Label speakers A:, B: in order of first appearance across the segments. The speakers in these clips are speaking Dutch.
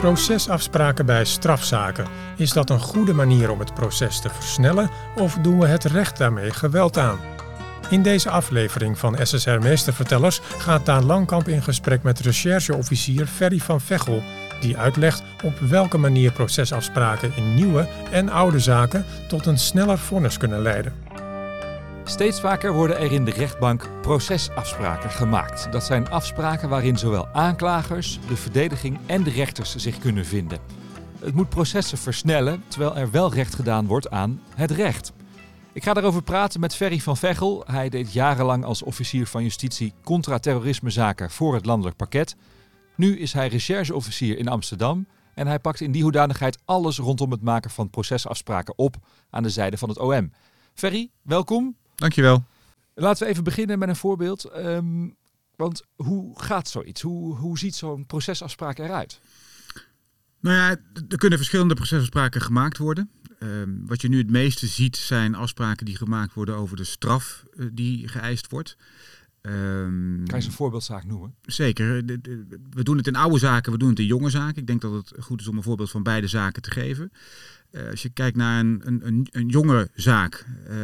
A: Procesafspraken bij strafzaken. Is dat een goede manier om het proces te versnellen of doen we het recht daarmee geweld aan? In deze aflevering van SSR Meestervertellers gaat Daan Langkamp in gesprek met rechercheofficier Ferry van Vechel, die uitlegt op welke manier procesafspraken in nieuwe en oude zaken tot een sneller vonnis kunnen leiden.
B: Steeds vaker worden er in de rechtbank procesafspraken gemaakt. Dat zijn afspraken waarin zowel aanklagers, de verdediging en de rechters zich kunnen vinden. Het moet processen versnellen, terwijl er wel recht gedaan wordt aan het recht. Ik ga daarover praten met Ferry van Veghel. Hij deed jarenlang als officier van justitie contra-terrorismezaken voor het landelijk pakket. Nu is hij rechercheofficier in Amsterdam en hij pakt in die hoedanigheid alles rondom het maken van procesafspraken op aan de zijde van het OM. Ferry, welkom.
C: Dankjewel.
B: Laten we even beginnen met een voorbeeld. Ehm, want hoe gaat zoiets? Hoe, hoe ziet zo'n procesafspraak eruit?
C: Nou ja, er kunnen verschillende procesafspraken gemaakt worden. Ehm, wat je nu het meeste ziet zijn afspraken die gemaakt worden over de straf uh, die geëist wordt.
B: Um, kan je eens een voorbeeldzaak noemen?
C: Zeker. We doen het in oude zaken, we doen het in jonge zaken. Ik denk dat het goed is om een voorbeeld van beide zaken te geven. Uh, als je kijkt naar een, een, een jonge zaak. Uh,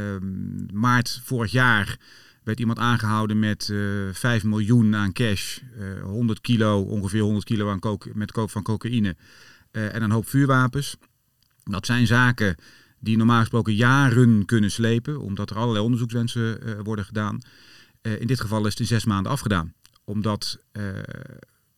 C: maart vorig jaar werd iemand aangehouden met uh, eh, 5 miljoen aan cash. 100 kilo, ongeveer 100 kilo aan kook, met kook van cocaïne. en een hoop vuurwapens. Dat zijn zaken die normaal gesproken jaren kunnen slepen. Omdat er allerlei onderzoekswensen worden gedaan. In dit geval is het in zes maanden afgedaan. Omdat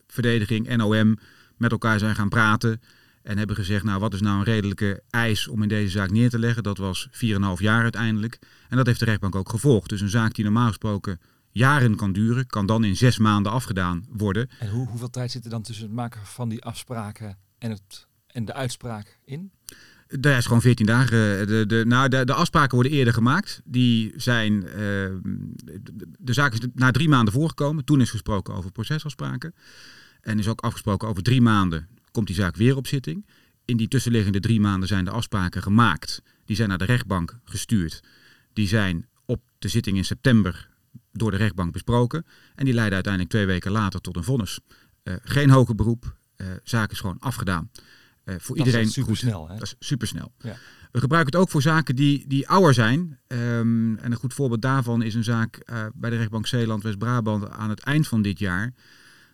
C: verdediging en OM met elkaar zijn gaan praten. En hebben gezegd, nou wat is nou een redelijke eis om in deze zaak neer te leggen? Dat was 4,5 jaar uiteindelijk. En dat heeft de rechtbank ook gevolgd. Dus een zaak die normaal gesproken jaren kan duren, kan dan in zes maanden afgedaan worden.
B: En hoe, hoeveel tijd zit er dan tussen het maken van die afspraken en, het, en de uitspraak in?
C: Daar is gewoon 14 dagen. De, de, nou, de, de afspraken worden eerder gemaakt. Die zijn. Uh, de zaak is na drie maanden voorgekomen. Toen is gesproken over procesafspraken. En is ook afgesproken over drie maanden komt die zaak weer op zitting. In die tussenliggende drie maanden zijn de afspraken gemaakt. Die zijn naar de rechtbank gestuurd. Die zijn op de zitting in september door de rechtbank besproken. En die leiden uiteindelijk twee weken later tot een vonnis. Uh, geen hoger beroep. Uh, zaak is gewoon afgedaan.
B: Uh, voor dat iedereen is super snel. Hè?
C: Dat is super snel. Ja. We gebruiken het ook voor zaken die, die ouder zijn. Um, en een goed voorbeeld daarvan is een zaak bij de rechtbank Zeeland-West-Brabant aan het eind van dit jaar.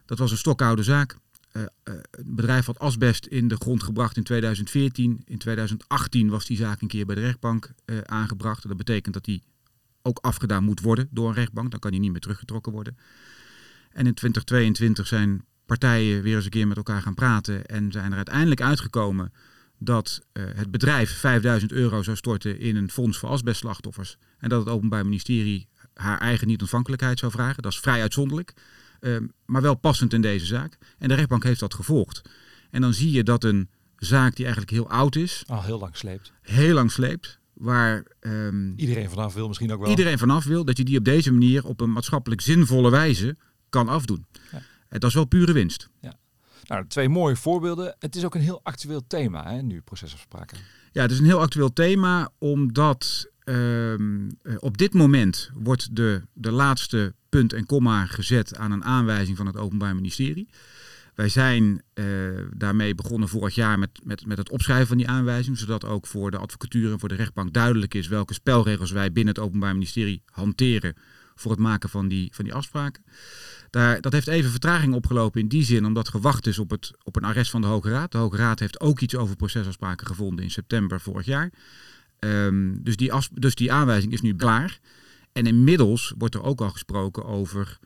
C: Dat was een stokoude zaak. Uh, een bedrijf had asbest in de grond gebracht in 2014. In 2018 was die zaak een keer bij de rechtbank aangebracht. Dat betekent dat die ook afgedaan moet worden door een rechtbank. Dan kan die niet meer teruggetrokken worden. En in 2022 zijn partijen weer eens een keer met elkaar gaan praten. En zijn er uiteindelijk uitgekomen dat uh, het bedrijf 5000 euro zou storten in een fonds voor asbestslachtoffers. En dat het Openbaar Ministerie haar eigen niet-ontvankelijkheid zou vragen. Dat is vrij uitzonderlijk. Ehm, maar wel passend in deze zaak. En de rechtbank heeft dat gevolgd. En dan zie je dat een zaak die eigenlijk heel oud is.
B: Al heel lang sleept.
C: Heel lang sleept. Waar
B: um, iedereen vanaf wil, misschien ook wel.
C: Iedereen vanaf wil, dat je die op deze manier op een maatschappelijk zinvolle wijze kan afdoen. Ja. Dat is wel pure winst.
B: Ja. Nou, twee mooie voorbeelden. Het is ook een heel actueel thema, hè, nu procesafspraken.
C: Ja, het is een heel actueel thema, omdat um, op dit moment wordt de, de laatste punt en komma gezet aan een aanwijzing van het Openbaar Ministerie. Wij zijn uh, daarmee begonnen vorig jaar met, met, met het opschrijven van die aanwijzing, zodat ook voor de advocatuur en voor de rechtbank duidelijk is welke spelregels wij binnen het Openbaar Ministerie hanteren voor het maken van die, van die afspraken. Dat heeft even vertraging opgelopen in die zin, omdat gewacht is op, het, op een arrest van de Hoge Raad. De Hoge Raad heeft ook iets over procesafspraken gevonden in september vorig jaar. Um, dus, die dus die aanwijzing is nu klaar. En inmiddels wordt er ook al gesproken over.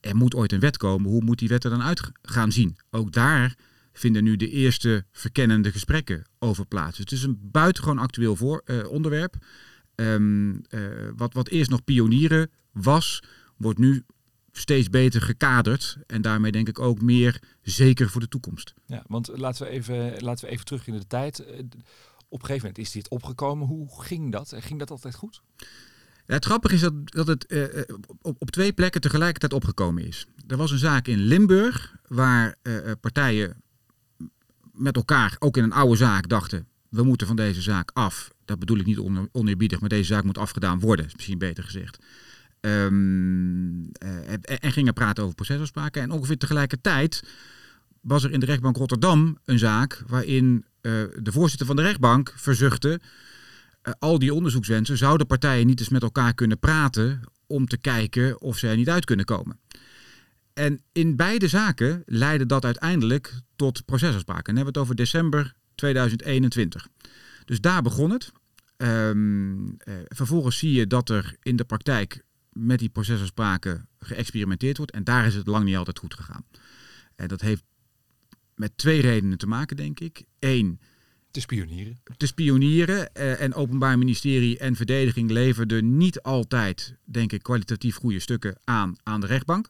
C: Er moet ooit een wet komen. Hoe moet die wet er dan uit gaan zien? Ook daar vinden nu de eerste verkennende gesprekken over plaats. Het is een buitengewoon actueel voor, uh, onderwerp. Um, uh, wat, wat eerst nog pionieren was, wordt nu steeds beter gekaderd. En daarmee denk ik ook meer zeker voor de toekomst.
B: Ja, want laten we even, laten we even terug in de tijd. Eh, op een gegeven moment is dit opgekomen. Hoe ging dat? Ging dat altijd goed?
C: Ja, het grappige is dat, dat het uh, op, op, twee plekken tegelijkertijd opgekomen is. Er was een zaak in Limburg waar partijen met elkaar, ook in een oude zaak, dachten: we moeten van deze zaak af. Dat bedoel ik niet on, oneerbiedig, maar deze zaak moet afgedaan worden, is misschien beter gezegd. Um, en, en, gingen praten over procesafspraken. En ongeveer tegelijkertijd was er in de rechtbank Rotterdam een zaak waarin eh, de voorzitter van de rechtbank verzuchtte. eh, al die onderzoekswensen zouden partijen niet eens met elkaar kunnen praten om te kijken of ze er niet uit kunnen komen. En in beide zaken leidde dat uiteindelijk tot procesafspraken. En dan hebben we het over december 2021. Dus daar begon het. Ehm, eh, vervolgens zie je dat er in de praktijk met die procesafspraken geëxperimenteerd wordt. En daar is het lang niet altijd goed gegaan. En dat heeft met twee redenen te maken, denk ik. Eén,
B: Te spionieren.
C: te spionieren. eh, en Openbaar Ministerie en Verdediging leverden niet altijd, denk ik, kwalitatief goede stukken aan aan de rechtbank.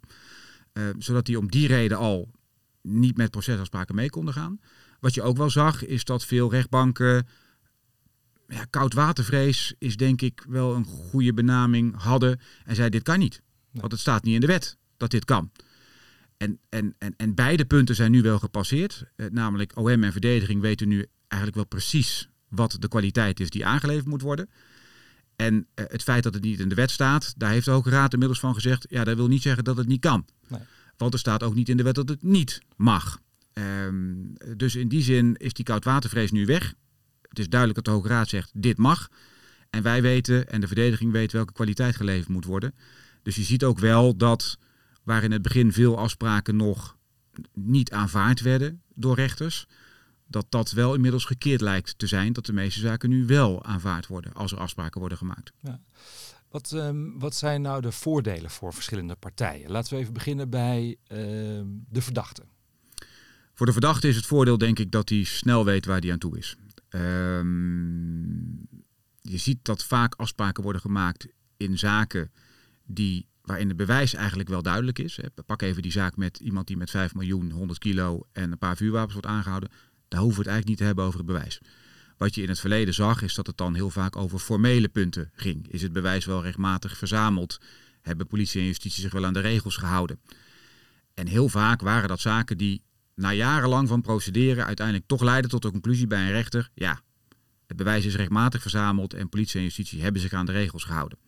C: Eh, zodat die om die reden al niet met procesafspraken mee konden gaan. Wat je ook wel zag, is dat veel rechtbanken ja, koudwatervrees is denk ik wel een goede benaming hadden. En zei dit kan niet. Want het staat niet in de wet dat dit kan. En, en, en, en beide punten zijn nu wel gepasseerd. Eh, namelijk OM en verdediging weten nu eigenlijk wel precies wat de kwaliteit is die aangeleverd moet worden. En eh, het feit dat het niet in de wet staat, daar heeft de Hoge Raad inmiddels van gezegd, ja, dat wil niet zeggen dat het niet kan.
B: Nee.
C: Want er staat ook niet in de wet dat het niet mag. Ehm, dus in die zin is die koudwatervrees nu weg. Het is duidelijk dat de Hoge Raad zegt, dit mag. En wij weten, en de verdediging weet welke kwaliteit geleverd moet worden. Dus je ziet ook wel dat waar in het begin veel afspraken nog niet aanvaard werden door rechters, dat dat wel inmiddels gekeerd lijkt te zijn. Dat de meeste zaken nu wel aanvaard worden als er afspraken worden gemaakt.
B: Wat, ehm, wat zijn nou de voordelen voor verschillende partijen? Laten we even beginnen bij ehm, de verdachte.
C: Voor de verdachte is het voordeel denk ik dat hij snel weet waar hij aan toe is. Ehm, je ziet dat vaak afspraken worden gemaakt in zaken die, waarin het bewijs eigenlijk wel duidelijk is. Pak even die zaak met iemand die met 5 miljoen, 100 kilo en een paar vuurwapens wordt aangehouden. Daar hoeven we het eigenlijk niet te hebben over het bewijs. Wat je in het verleden zag, is dat het dan heel vaak over formele punten ging. Is het bewijs wel rechtmatig verzameld? Hebben politie en justitie zich wel aan de regels gehouden? En heel vaak waren dat zaken die na jarenlang van procederen uiteindelijk toch leiden tot de conclusie bij een rechter: ja, het bewijs is rechtmatig verzameld en politie en justitie hebben zich aan de regels gehouden.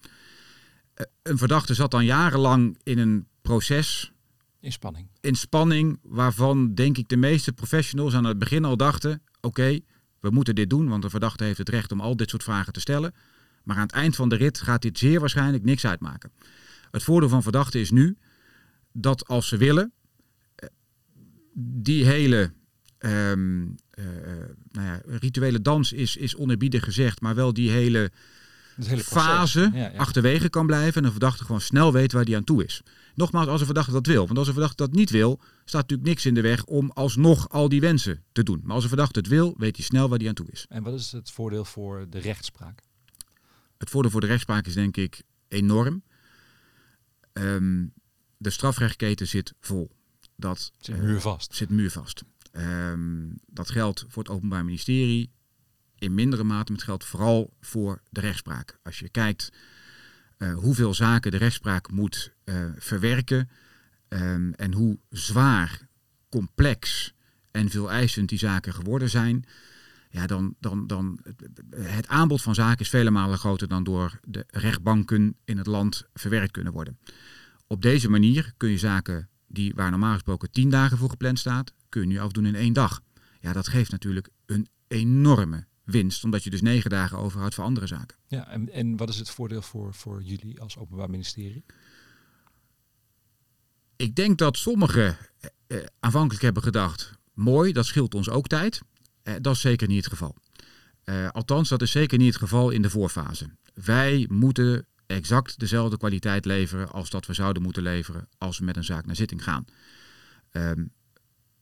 C: Eh, Een verdachte zat dan jarenlang in een proces
B: In spanning.
C: in spanning waarvan denk ik de meeste professionals aan het begin al dachten: oké, we moeten dit doen, want de verdachte heeft het recht om al dit soort vragen te stellen. Maar aan het eind van de rit gaat dit zeer waarschijnlijk niks uitmaken. Het voordeel van verdachten is nu dat als ze willen, die hele ehm, eh, eh, nou ja, rituele dans is, is onerbiedig gezegd, maar wel die hele fase
B: Ja, ja.
C: achterwege kan blijven en een verdachte gewoon snel weet waar die aan toe is. Nogmaals, als een verdachte dat wil. Want als een verdachte dat niet wil, staat natuurlijk niks in de weg om alsnog al die wensen te doen. Maar als een verdachte het wil, weet hij snel waar hij aan toe is.
B: En wat is het voordeel voor de rechtspraak?
C: Het voordeel voor de rechtspraak is denk ik enorm. Ehm, de strafrechtketen zit vol. Dat
B: Zit
C: eh,
B: muurvast.
C: zit muurvast. Ehm, dat geldt voor het Openbaar Ministerie in mindere mate, maar het geldt vooral voor de rechtspraak. Als je kijkt eh, hoeveel zaken de rechtspraak moet eh, verwerken ehm, en hoe zwaar, complex en veel eisend die zaken geworden zijn, ja, dan, dan, dan het aanbod van zaken is vele malen groter dan door de rechtbanken in het land verwerkt kunnen worden. Op deze manier kun je zaken die waar normaal gesproken tien dagen voor gepland staat, kun je nu afdoen in één dag. Ja, dat geeft natuurlijk een enorme winst, omdat je dus negen dagen overhoudt voor andere zaken.
B: Ja, en, en wat is het voordeel voor, voor jullie als Openbaar Ministerie?
C: Ik denk dat sommigen eh, eh, aanvankelijk hebben gedacht, mooi, dat scheelt ons ook tijd. Eh, dat is zeker niet het geval. Eh, althans, dat is zeker niet het geval in de voorfase. Wij moeten exact dezelfde kwaliteit leveren als dat we zouden moeten leveren als we met een zaak naar zitting gaan. Ehm,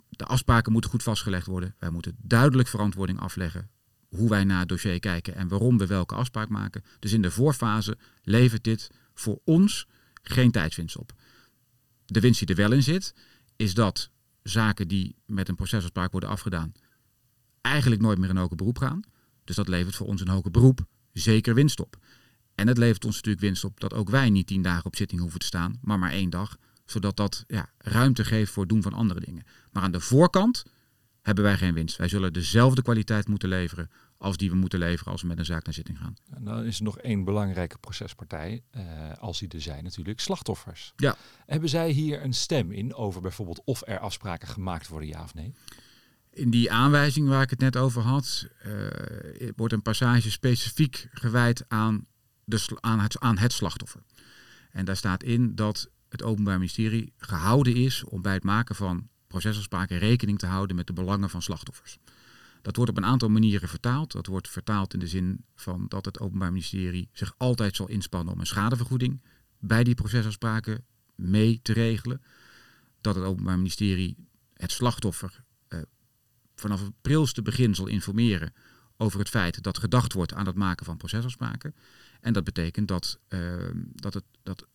C: de afspraken moeten goed vastgelegd worden. Wij moeten duidelijk verantwoording afleggen hoe wij naar het dossier kijken en waarom we welke afspraak maken. Dus in de voorfase levert dit voor ons geen tijdswinst op. De winst die er wel in zit, is dat zaken die met een procesafspraak worden afgedaan, eigenlijk nooit meer in hoger beroep gaan. Dus dat levert voor ons een hoger beroep zeker winst op. En het levert ons natuurlijk winst op dat ook wij niet tien dagen op zitting hoeven te staan, maar maar één dag. Zodat dat ja, ruimte geeft voor het doen van andere dingen. Maar aan de voorkant hebben wij geen winst. Wij zullen dezelfde kwaliteit moeten leveren als die we moeten leveren als we met een zaak naar zitting gaan.
B: En dan is er nog één belangrijke procespartij, uh, als die er zijn natuurlijk, slachtoffers.
C: Ja.
B: Hebben zij hier een stem in over bijvoorbeeld of er afspraken gemaakt worden, ja of nee?
C: In die aanwijzing waar ik het net over had, uh, wordt een passage specifiek gewijd aan, de, aan, het, aan het slachtoffer. En daar staat in dat het Openbaar Ministerie gehouden is om bij het maken van procesafspraken rekening te houden met de belangen van slachtoffers. Dat wordt op een aantal manieren vertaald. Dat wordt vertaald in de zin van dat het Openbaar Ministerie zich altijd zal inspannen om een schadevergoeding bij die procesafspraken mee te regelen. Dat het Openbaar Ministerie het slachtoffer eh, vanaf het prilste begin zal informeren over het feit dat gedacht wordt aan het maken van procesafspraken. En dat betekent dat, uh, dat, het, dat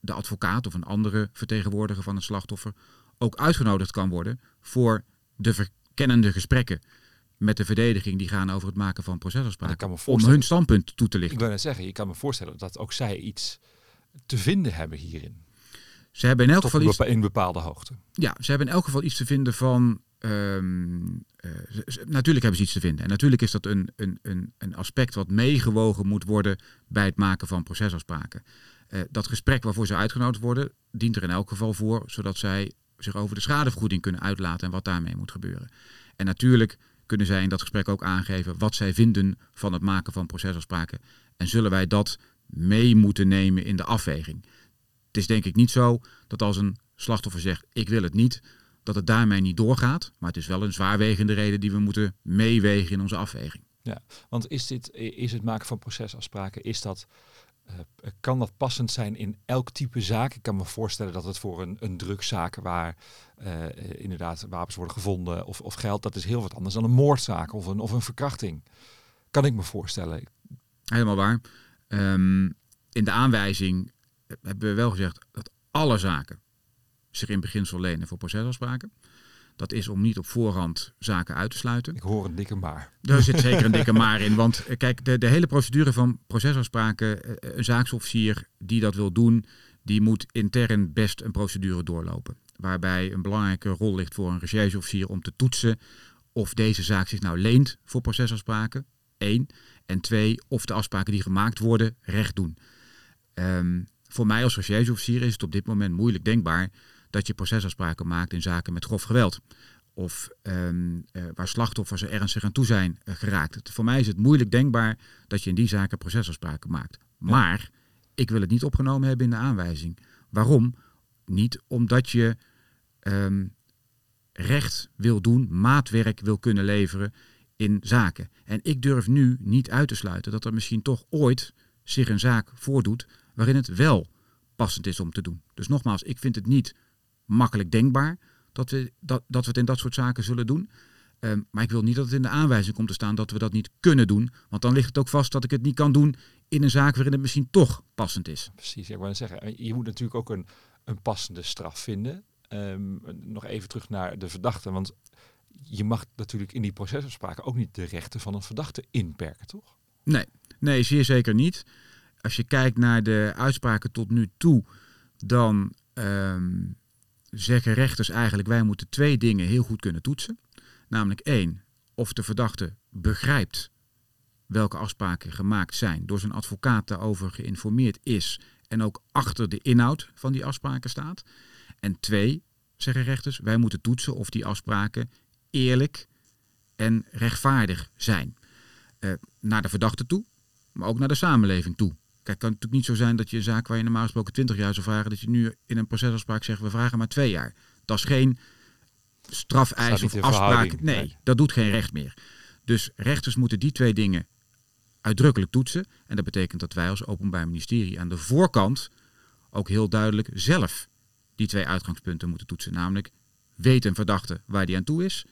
C: de advocaat of een andere vertegenwoordiger van het slachtoffer ook uitgenodigd kan worden voor de verkennende gesprekken met de verdediging die gaan over het maken van procesafspraken. Om hun standpunt toe te lichten.
B: Ik wil net zeggen, je kan me voorstellen dat ook zij iets te vinden hebben hierin.
C: Ze hebben in elk geval iets.
B: In bepaalde hoogte.
C: Ja, ze hebben in elk geval iets te vinden van. Um, uh, natuurlijk hebben ze iets te vinden. En natuurlijk is dat een, een, een, een aspect wat meegewogen moet worden bij het maken van procesafspraken. Uh, dat gesprek waarvoor ze uitgenodigd worden, dient er in elk geval voor, zodat zij zich over de schadevergoeding kunnen uitlaten en wat daarmee moet gebeuren. En natuurlijk kunnen zij in dat gesprek ook aangeven wat zij vinden van het maken van procesafspraken. En zullen wij dat mee moeten nemen in de afweging. Het is denk ik niet zo dat als een slachtoffer zegt ik wil het niet, dat het daarmee niet doorgaat. Maar het is wel een zwaarwegende reden die we moeten meewegen in onze afweging.
B: Ja, want is, dit, is het maken van procesafspraken, is dat uh, kan dat passend zijn in elk type zaak? Ik kan me voorstellen dat het voor een, een drugszaak waar uh, inderdaad wapens worden gevonden of, of geld, dat is heel wat anders dan een moordzaak of een, of een verkrachting. Kan ik me voorstellen.
C: Helemaal waar. Um, in de aanwijzing hebben we wel gezegd dat alle zaken zich in beginsel lenen voor procesafspraken. Dat is om niet op voorhand zaken uit te sluiten.
B: Ik hoor een dikke maar.
C: Daar zit zeker een dikke maar in. Want eh, kijk, de, de hele procedure van procesafspraken, eh, een zaaksofficier die dat wil doen, die moet intern best een procedure doorlopen. Waarbij een belangrijke rol ligt voor een rechercheofficier om te toetsen of deze zaak zich nou leent voor procesafspraken. Eén. En twee, of de afspraken die gemaakt worden recht doen. Um, voor mij als rechercheofficier is het op dit moment moeilijk denkbaar dat je procesafspraken maakt in zaken met grof geweld. Of um, uh, waar slachtoffers er ernstig aan toe zijn uh, geraakt. Voor mij is het moeilijk denkbaar dat je in die zaken procesafspraken maakt. Maar ik wil het niet opgenomen hebben in de aanwijzing. Waarom? Niet omdat je um, recht wil doen, maatwerk wil kunnen leveren in zaken. En ik durf nu niet uit te sluiten dat er misschien toch ooit zich een zaak voordoet waarin het wel passend is om te doen. Dus nogmaals, ik vind het niet makkelijk denkbaar dat we, dat, dat we het in dat soort zaken zullen doen. Um, maar ik wil niet dat het in de aanwijzing komt te staan dat we dat niet kunnen doen. Want dan ligt het ook vast dat ik het niet kan doen in een zaak waarin het misschien toch passend is.
B: Precies, ik wou zeggen, je moet natuurlijk ook een, een passende straf vinden. Um, nog even terug naar de verdachte, want je mag natuurlijk in die procesafspraken ook niet de rechten van een verdachte inperken, toch?
C: Nee, nee, zeer zeker niet. Als je kijkt naar de uitspraken tot nu toe, dan um, zeggen rechters eigenlijk wij moeten twee dingen heel goed kunnen toetsen. Namelijk één, of de verdachte begrijpt welke afspraken gemaakt zijn, door zijn advocaat daarover geïnformeerd is en ook achter de inhoud van die afspraken staat. En twee, zeggen rechters, wij moeten toetsen of die afspraken eerlijk en rechtvaardig zijn. Uh, naar de verdachte toe, maar ook naar de samenleving toe. Kijk, het kan natuurlijk niet zo zijn dat je een zaak waar je normaal gesproken 20 jaar zou vragen, dat je nu in een procesafspraak zegt, we vragen maar twee jaar. Dat is geen strafeis of afspraak. Nee, nee, dat doet geen recht meer. Dus rechters moeten die twee dingen uitdrukkelijk toetsen. En dat betekent dat wij als Openbaar Ministerie aan de voorkant ook heel duidelijk zelf die twee uitgangspunten moeten toetsen. Namelijk, weet een verdachte waar die aan toe is?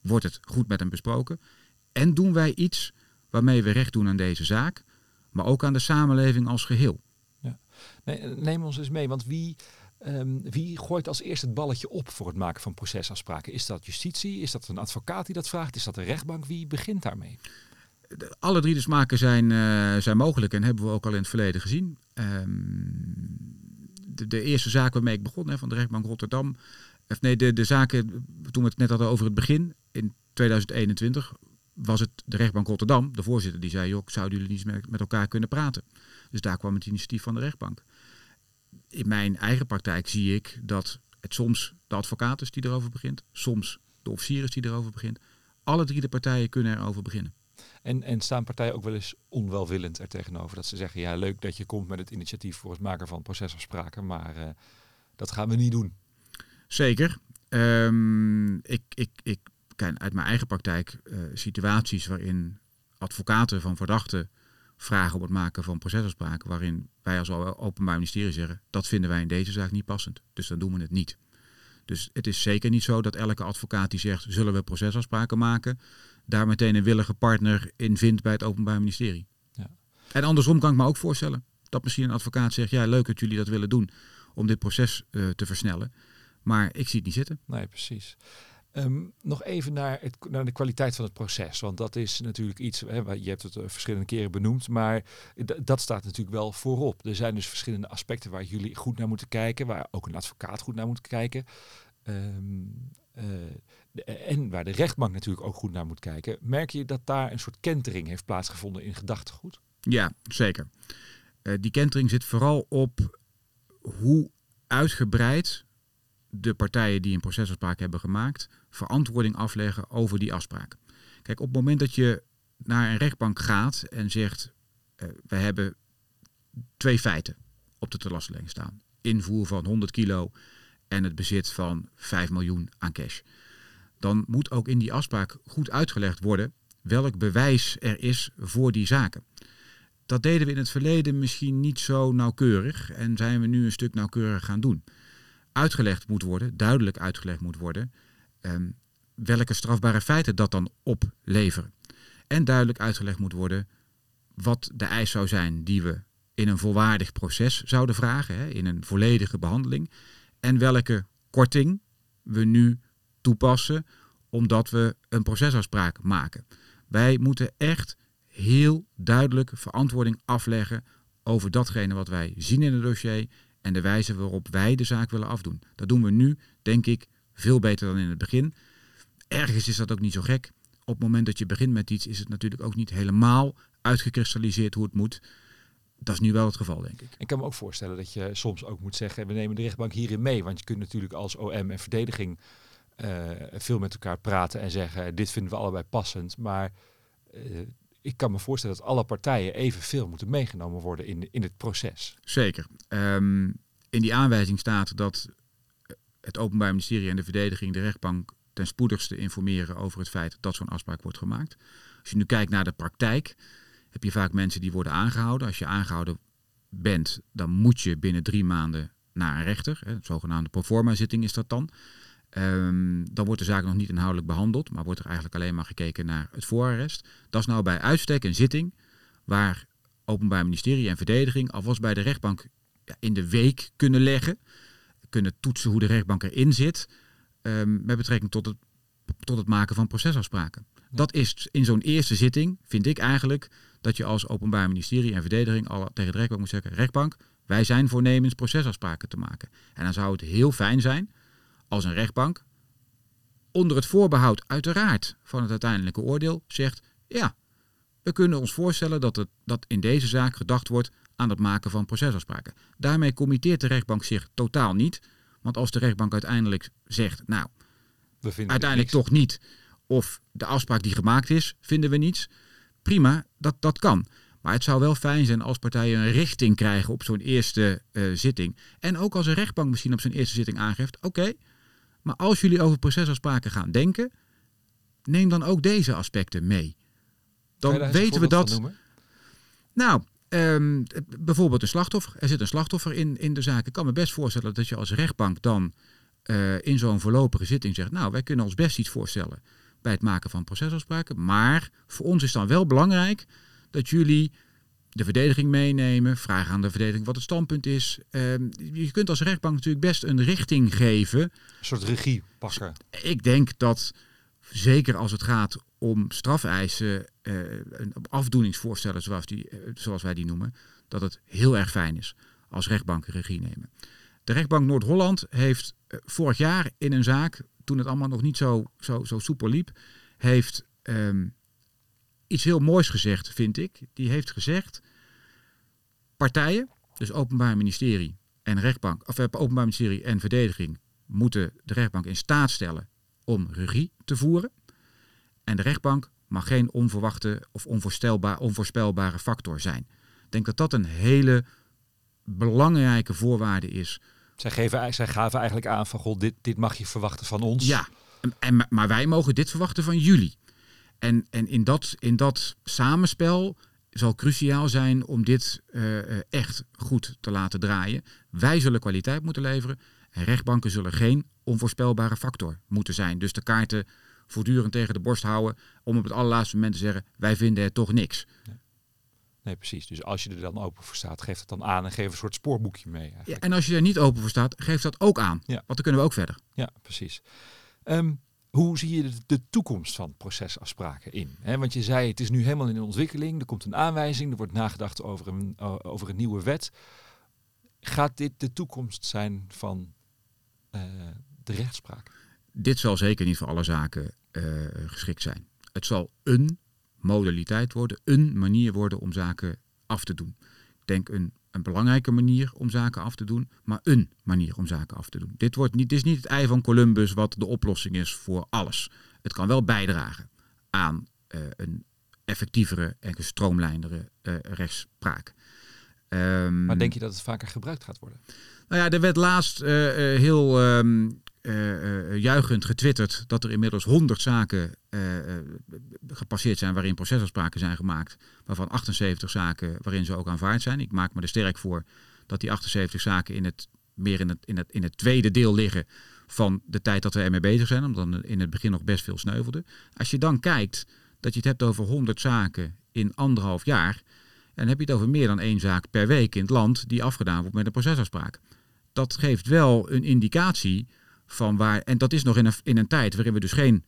C: Wordt het goed met hem besproken? En doen wij iets waarmee we recht doen aan deze zaak? Maar ook aan de samenleving als geheel.
B: Ja. Nee, neem ons eens mee, want wie, um, wie gooit als eerst het balletje op voor het maken van procesafspraken? Is dat justitie? Is dat een advocaat die dat vraagt? Is dat de rechtbank? Wie begint daarmee?
C: Alle drie de smaken zijn, uh, zijn mogelijk en hebben we ook al in het verleden gezien. Um, de, de, eerste zaak waarmee ik begon, hè, van de rechtbank Rotterdam, Of nee, de, de zaken, toen we het net hadden over het begin, in 2021 was het de rechtbank Rotterdam, de voorzitter, die zei, joh, zouden jullie niet met, met elkaar kunnen praten? Dus daar kwam het initiatief van de rechtbank. In mijn eigen praktijk zie ik dat het soms de advocaat is die erover begint, soms de officier is die erover begint. Alle drie de partijen kunnen erover beginnen.
B: En, en staan partijen ook wel eens onwelwillend er tegenover? Dat ze zeggen, ja leuk dat je komt met het initiatief voor het maken van procesafspraken, maar uh, dat gaan we niet doen.
C: Zeker. Um, ik, ik, ik ken uit mijn eigen praktijk uh, situaties waarin advocaten van verdachten vragen om het maken van procesafspraken, waarin wij als openbaar ministerie zeggen, dat vinden wij in deze zaak niet passend. Dus dan doen we het niet. Dus het is zeker niet zo dat elke advocaat die zegt, zullen we procesafspraken maken, daar meteen een willige partner in vindt bij het Openbaar Ministerie. Ja. En andersom kan ik me ook voorstellen dat misschien een advocaat zegt, ja leuk dat jullie dat willen doen om dit proces uh, te versnellen. Maar ik zie het niet zitten.
B: Nee, precies. Um, nog even naar, het, naar, de kwaliteit van het proces. Want dat is natuurlijk iets, hè, je hebt het uh, verschillende keren benoemd, maar dat staat natuurlijk wel voorop. Er zijn dus verschillende aspecten waar jullie goed naar moeten kijken, waar ook een advocaat goed naar moet kijken. Uh, de, en waar de rechtbank natuurlijk ook goed naar moet kijken. Merk je dat daar een soort kentering heeft plaatsgevonden in gedachtegoed?
C: Ja, zeker. Uh, die kentering zit vooral op hoe uitgebreid de partijen die een procesafspraak hebben gemaakt verantwoording afleggen over die afspraak. Kijk, op het moment dat je naar een rechtbank gaat en zegt: uh, we hebben twee feiten op de telastlegging staan: invoer van 100 kilo en het bezit van 5 miljoen aan cash. Dan moet ook in die afspraak goed uitgelegd worden welk bewijs er is voor die zaken. Dat deden we in het verleden misschien niet zo nauwkeurig en zijn we nu een stuk nauwkeuriger gaan doen. Uitgelegd moet worden, duidelijk uitgelegd moet worden, um, welke strafbare feiten dat dan opleveren. En duidelijk uitgelegd moet worden wat de eis zou zijn die we in een volwaardig proces zouden vragen, hè, in een volledige behandeling. En welke korting we nu toepassen omdat we een procesafspraak maken. Wij moeten echt heel duidelijk verantwoording afleggen over datgene wat wij zien in het dossier en de wijze waarop wij de zaak willen afdoen. Dat doen we nu, denk ik, veel beter dan in het begin. Ergens is dat ook niet zo gek. Op het moment dat je begint met iets, is het natuurlijk ook niet helemaal uitgekristalliseerd hoe het moet. Dat is nu wel het geval, denk ik.
B: Ik kan me ook voorstellen dat je soms ook moet zeggen: we nemen de rechtbank hierin mee. Want je kunt natuurlijk als OM en verdediging uh, veel met elkaar praten en zeggen: dit vinden we allebei passend. Maar uh, ik kan me voorstellen dat alle partijen evenveel moeten meegenomen worden in, in het proces.
C: Zeker. Um, in die aanwijzing staat dat het Openbaar Ministerie en de verdediging de rechtbank ten spoedigste informeren over het feit dat zo'n afspraak wordt gemaakt. Als je nu kijkt naar de praktijk, heb je vaak mensen die worden aangehouden. Als je aangehouden bent, dan moet je binnen drie maanden naar een rechter. Hè, zogenaamde proforma-zitting is dat dan. Um, dan wordt de zaak nog niet inhoudelijk behandeld, maar wordt er eigenlijk alleen maar gekeken naar het voorarrest. Dat is nou bij uitstek een zitting waar Openbaar Ministerie en Verdediging alvast bij de rechtbank in de week kunnen leggen kunnen toetsen hoe de rechtbank erin zit um, met betrekking tot het, tot het maken van procesafspraken. Dat is in zo'n eerste zitting, vind ik eigenlijk, dat je als Openbaar Ministerie en Verdediging al tegen de rechtbank moet zeggen: rechtbank, wij zijn voornemens procesafspraken te maken. En dan zou het heel fijn zijn als een rechtbank, onder het voorbehoud uiteraard van het uiteindelijke oordeel, zegt: ja, we kunnen ons voorstellen dat, het, dat in deze zaak gedacht wordt aan het maken van procesafspraken. Daarmee committeert de rechtbank zich totaal niet. Want als de rechtbank uiteindelijk zegt, nou, we vinden uiteindelijk toch niet, of de afspraak die gemaakt is, vinden we niets, prima, dat, dat kan. Maar het zou wel fijn zijn als partijen een richting krijgen op zo'n eerste uh, zitting. En ook als een rechtbank misschien op zo'n eerste zitting aangeeft, oké, maar als jullie over procesafspraken gaan denken, neem dan ook deze aspecten mee. Dan weten we dat. Nou, Um, bijvoorbeeld een slachtoffer. Er zit een slachtoffer in, in de zaak. Ik kan me best voorstellen dat je als rechtbank dan uh, in zo'n voorlopige zitting zegt... nou, wij kunnen ons best iets voorstellen bij het maken van procesafspraken. Maar voor ons is dan wel belangrijk dat jullie de verdediging meenemen. Vragen aan de verdediging wat het standpunt is. Um, je kunt als rechtbank natuurlijk best een richting geven. Een
B: soort regie pakken.
C: Ik denk dat zeker als het gaat om strafeisen, uh, afdoeningsvoorstellen zoals, die, uh, zoals wij die noemen, dat het heel erg fijn is als rechtbanken regie nemen. De rechtbank Noord-Holland heeft eh, vorig jaar in een zaak, toen het allemaal nog niet zo, zo, zo soepel liep, heeft ehm, iets heel moois gezegd, vind ik. Die heeft gezegd, partijen, dus Openbaar Ministerie en rechtbank, of eh, Openbaar Ministerie en verdediging, moeten de rechtbank in staat stellen om regie te voeren. En de rechtbank mag geen onverwachte of onvoorstelbaar, onvoorspelbare factor zijn. Ik denk dat dat een hele belangrijke voorwaarde is.
B: Zij, geven, zij gaven eigenlijk aan van, god, dit, dit mag je verwachten van ons.
C: Ja, en, maar wij mogen dit verwachten van jullie. En, en in, dat, in dat samenspel zal cruciaal zijn om dit uh, echt goed te laten draaien. Wij zullen kwaliteit moeten leveren. En rechtbanken zullen geen onvoorspelbare factor moeten zijn. Dus de kaarten voortdurend tegen de borst houden om op het allerlaatste moment te zeggen, wij vinden het toch niks.
B: Nee. nee precies. Dus als je er dan open voor staat, geef het dan aan en geef een soort spoorboekje mee.
C: Ja, en als je er niet open voor staat, geef dat ook aan. Ja. Want dan kunnen we ook verder.
B: Ja, precies. Um, hoe zie je de, toekomst van procesafspraken in? want je zei, het is nu helemaal in ontwikkeling. Er komt een aanwijzing, er wordt nagedacht over een, over een nieuwe wet. Gaat dit de toekomst zijn van uh, de rechtspraak?
C: Dit zal zeker niet voor alle zaken uh, geschikt zijn. Het zal een modaliteit worden, een manier worden om zaken af te doen. Ik denk een, een belangrijke manier om zaken af te doen, maar een manier om zaken af te doen. Dit, wordt niet, dit is niet het ei van Columbus wat de oplossing is voor alles. Het kan wel bijdragen aan uh, een effectievere en gestroomlijndere uh, rechtspraak.
B: Um, maar denk je dat het vaker gebruikt gaat worden?
C: Nou ja, er werd laatst uh, heel um, uh, juichend getwitterd dat er inmiddels 100 zaken uh, gepasseerd zijn waarin procesafspraken zijn gemaakt, waarvan 78 zaken waarin ze ook aanvaard zijn. Ik maak me er sterk voor dat die 78 zaken in het, meer in het, in, het, in het tweede deel liggen van de tijd dat we ermee bezig zijn, omdat in het begin nog best veel sneuvelde. Als je dan kijkt dat je het hebt over 100 zaken in anderhalf jaar, en heb je het over meer dan één zaak per week in het land die afgedaan wordt met een procesafspraak. Dat geeft wel een indicatie van waar. En dat is nog in een, in een tijd waarin we dus geen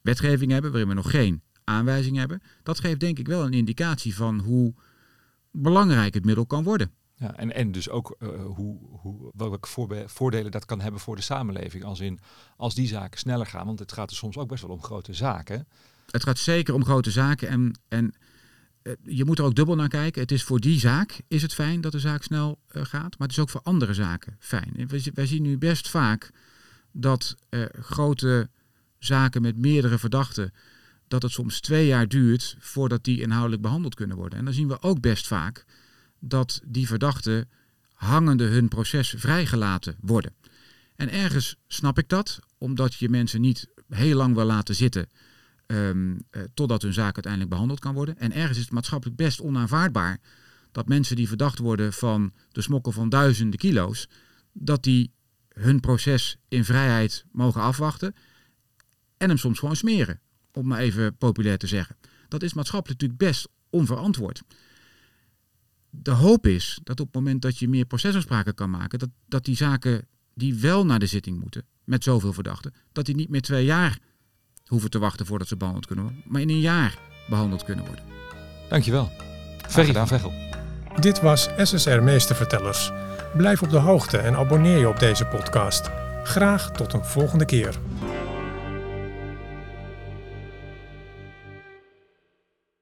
C: wetgeving hebben, waarin we nog geen aanwijzing hebben. Dat geeft denk ik wel een indicatie van hoe belangrijk het middel kan worden.
B: Ja, en, en dus ook uh, hoe, hoe, welke voordelen dat kan hebben voor de samenleving. Als, in, als die zaken sneller gaan, want het gaat er soms ook best wel om grote zaken.
C: Het gaat zeker om grote zaken en, en eh, je moet er ook dubbel naar kijken. Het is voor die zaak is het fijn dat de zaak snel uh, gaat, maar het is ook voor andere zaken fijn. Wij, zien nu best vaak dat grote zaken met meerdere verdachten, dat het soms twee jaar duurt voordat die inhoudelijk behandeld kunnen worden. En dan zien we ook best vaak dat die verdachten hangende hun proces vrijgelaten worden. En ergens snap ik dat, omdat je mensen niet heel lang wil laten zitten um, uh, totdat hun zaak uiteindelijk behandeld kan worden. En ergens is het maatschappelijk best onaanvaardbaar dat mensen die verdacht worden van de smokkel van duizenden kilo's, dat die hun proces in vrijheid mogen afwachten en hem soms gewoon smeren, om maar even populair te zeggen. Dat is maatschappelijk natuurlijk best onverantwoord. De hoop is dat op het moment dat je meer procesafspraken kan maken, dat, dat die zaken die wel naar de zitting moeten, met zoveel verdachten, dat die niet meer twee jaar hoeven te wachten voordat ze behandeld kunnen worden, maar in een jaar behandeld kunnen worden.
B: Dankjewel. Ferry van Veghel.
A: Dit was SSR Meestervertellers. Blijf op de hoogte en abonneer je op deze podcast. Graag tot een volgende keer.